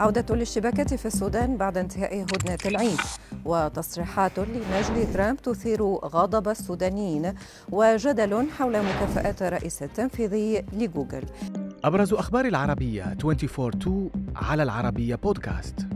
عودة الاشتباكات في السودان بعد انتهاء هدنة العيد. وتصريحات لنجل ترامب تثير غضب السودانيين وجدل حول مكافآت الرئيس التنفيذي لجوجل. أبرز أخبار العربية 24 على العربية بودكاست.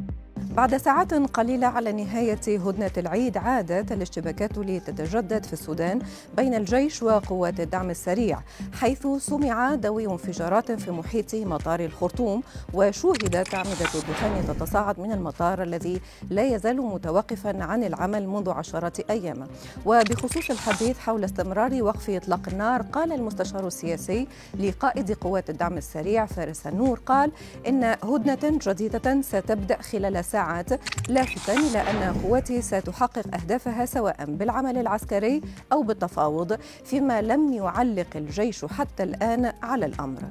بعد ساعات قليلة على نهاية هدنة العيد عادت الاشتباكات لتتجدد في السودان بين الجيش وقوات الدعم السريع حيث سمع دوي انفجارات في محيط مطار الخرطوم وشوهدت أعمدة الدخان تتصاعد من المطار الذي لا يزال متوقفا عن العمل منذ عشرات أيام. وبخصوص الحديث حول استمرار وقف إطلاق النار قال المستشار السياسي لقائد قوات الدعم السريع فارس النور قال إن هدنة جديدة ستبدأ خلال ساعة ساعات لافتا إلى أن قواتي ستحقق أهدافها سواء بالعمل العسكري أو بالتفاوض فيما لم يعلق الجيش حتى الآن على الأمر.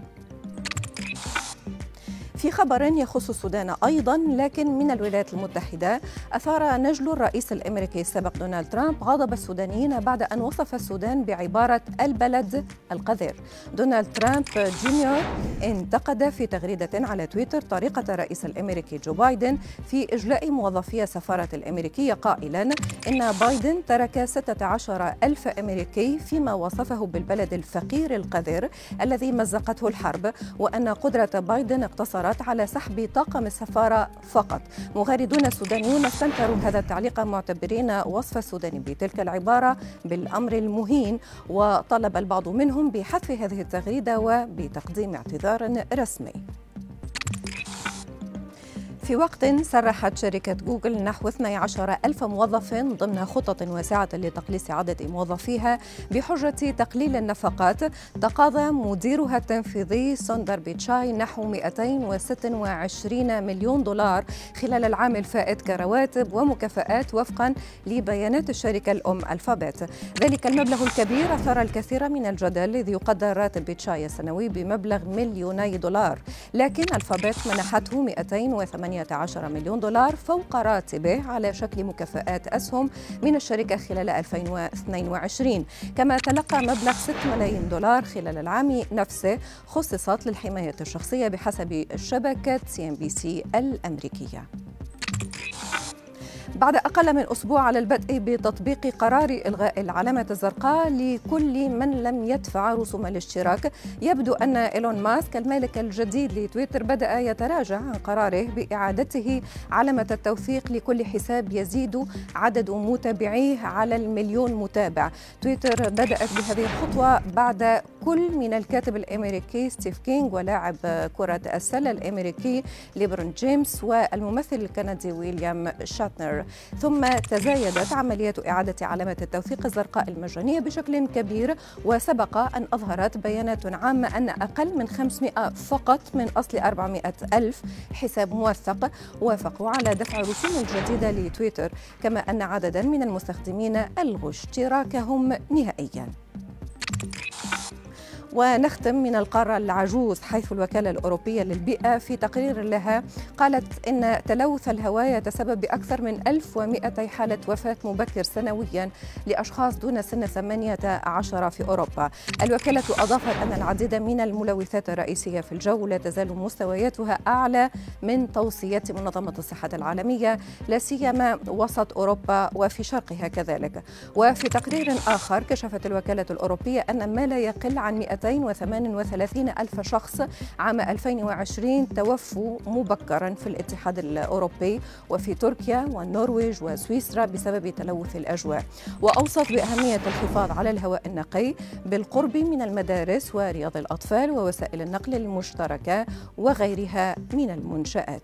في خبر يخص السودان أيضا لكن من الولايات المتحدة أثار نجل الرئيس الأمريكي السابق دونالد ترامب غضب السودانيين بعد أن وصف السودان بعبارة البلد القذر. دونالد ترامب جونيور انتقد في تغريدة على تويتر طريقة الرئيس الأمريكي جو بايدن في إجلاء موظفي السفارة الأمريكية قائلا إن بايدن ترك 16 ألف أمريكي فيما وصفه بالبلد الفقير القذر الذي مزقته الحرب وأن قدرة بايدن اقتصرت القرارات على سحب طاقم السفارة فقط. مغردون سودانيون استنكروا هذا التعليق معتبرين وصف السودان بتلك العبارة بالأمر المهين وطلب البعض منهم بحذف هذه التغريدة وبتقديم اعتذار رسمي. في وقت سرحت شركة جوجل نحو 12 ألف موظف ضمن خطط واسعة لتقليص عدد موظفيها بحجة تقليل النفقات. تقاضى مديرها التنفيذي سوندار بيتشاي نحو 226 مليون دولار خلال العام الفائت كرواتب ومكافآت وفقا لبيانات الشركة الأم ألفابت ذلك المبلغ الكبير أثار الكثير من الجدل إذ يقدر راتب بيتشاي السنوي بمبلغ مليوني دولار. لكن ألفابت منحته 208 18 مليون دولار فوق راتبه على شكل مكافآت أسهم من الشركة خلال 2022 كما تلقى مبلغ 6 ملايين دولار خلال العام نفسه خصصت للحماية الشخصية بحسب شبكة CNBC الأمريكية. بعد أقل من أسبوع على البدء بتطبيق قرار إلغاء العلامة الزرقاء لكل من لم يدفع رسوم الاشتراك. يبدو أن إيلون ماسك المالك الجديد لتويتر بدأ يتراجع عن قراره بإعادته. علامة التوثيق لكل حساب يزيد عدد متابعيه على المليون متابع. تويتر بدأت بهذه الخطوة بعد كل من الكاتب الأمريكي ستيفن كينج ولاعب كرة السلة الأمريكي ليبرون جيمس والممثل الكندي ويليام شاتنر. ثم تزايدت عملية إعادة علامة التوثيق الزرقاء المجانية بشكل كبير وسبق أن أظهرت بيانات عامة أن أقل من 500 فقط من أصل 400 ألف حساب موثق وافقوا على دفع رسوم جديدة لتويتر كما أن عددا من المستخدمين ألغوا اشتراكهم نهائياً. ونختم من القارة العجوز حيث الوكالة الأوروبية للبيئة في تقرير لها قالت إن تلوث الهواء يتسبب بأكثر من 1200 حالة وفاة مبكر سنويا لأشخاص دون سن 18 في أوروبا. الوكالة أضافت أن العديد من الملوثات الرئيسية في الجو لا تزال مستوياتها أعلى من توصيات منظمة الصحة العالمية لا سيما وسط أوروبا وفي شرقها كذلك. وفي تقرير آخر كشفت الوكالة الأوروبية أن ما لا يقل عن 200 238 ألف شخص عام 2020 توفوا مبكرا في الاتحاد الأوروبي وفي تركيا والنرويج وسويسرا بسبب تلوث الأجواء. وأوصت بأهمية الحفاظ على الهواء النقي بالقرب من المدارس ورياض الأطفال ووسائل النقل المشتركة وغيرها من المنشآت.